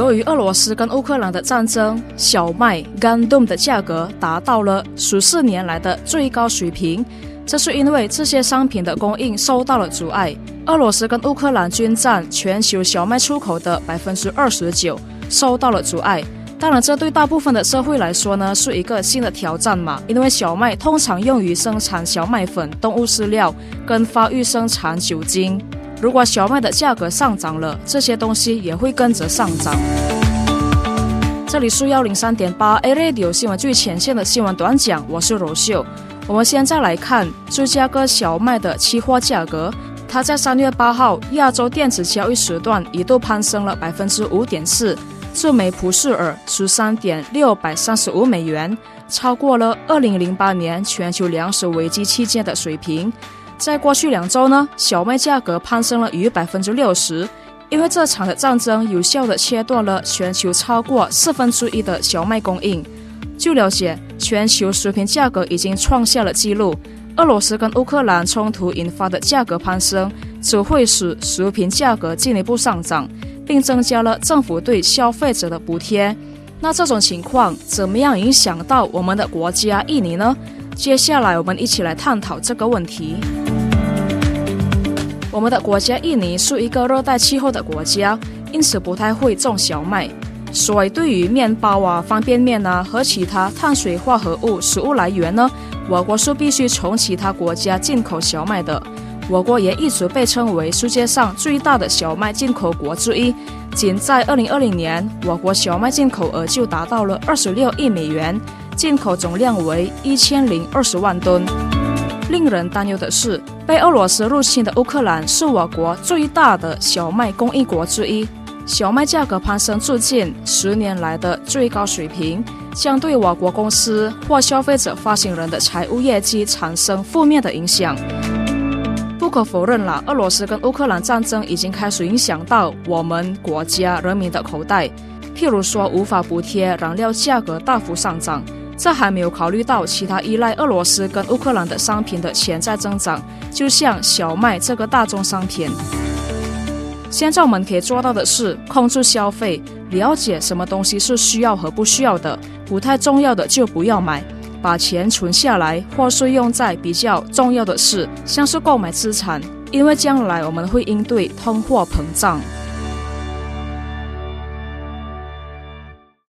由于俄罗斯跟乌克兰的战争，小麦 Gandum 的价格达到了十四年来的最高水平。这是因为这些商品的供应受到了阻碍。俄罗斯跟乌克兰均占全球小麦出口的百分之二十九，受到了阻碍。当然，这对大部分的社会来说呢，是一个新的挑战嘛。因为小麦通常用于生产小麦粉、动物饲料跟发育生产酒精。如果小麦的价格上涨了，这些东西也会跟着上涨。这里是幺零三点八 A Radio 新闻最前线的新闻短讲，我是柔秀。我们现在来看芝加哥小麦的期货价格，它在三月八号亚洲电子交易时段一度攀升了百分之五点四，至每普氏尔十三点六百三十五美元，超过了二零零八年全球粮食危机期间的水平。在过去两周呢，小麦价格攀升了逾百分之六十，因为这场的战争有效地切断了全球超过四分之一的小麦供应。据了解，全球食品价格已经创下了纪录。俄罗斯跟乌克兰冲突引发的价格攀升，只会使食品价格进一步上涨，并增加了政府对消费者的补贴。那这种情况怎么样影响到我们的国家印尼呢？接下来我们一起来探讨这个问题。我们的国家印尼是一个热带气候的国家，因此不太会种小麦，所以对于面包啊、方便面啊和其他碳水化合物食物来源呢，我国是必须从其他国家进口小麦的。我国也一直被称为世界上最大的小麦进口国之一。仅在2020年，我国小麦进口额就达到了26亿美元，进口总量为1020万吨。令人担忧的是，被俄罗斯入侵的乌克兰是我国最大的小麦供应国之一，小麦价格攀升至近十年来的最高水平，将对我国公司或消费者发行人的财务业绩产生负面的影响。不可否认了，俄罗斯跟乌克兰战争已经开始影响到我们国家人民的口袋，譬如说无法补贴燃料价格大幅上涨。这还没有考虑到其他依赖俄罗斯跟乌克兰的商品的潜在增长，就像小麦这个大宗商品。现在我们可以做到的是控制消费，了解什么东西是需要和不需要的，不太重要的就不要买，把钱存下来，或是用在比较重要的事，像是购买资产，因为将来我们会应对通货膨胀。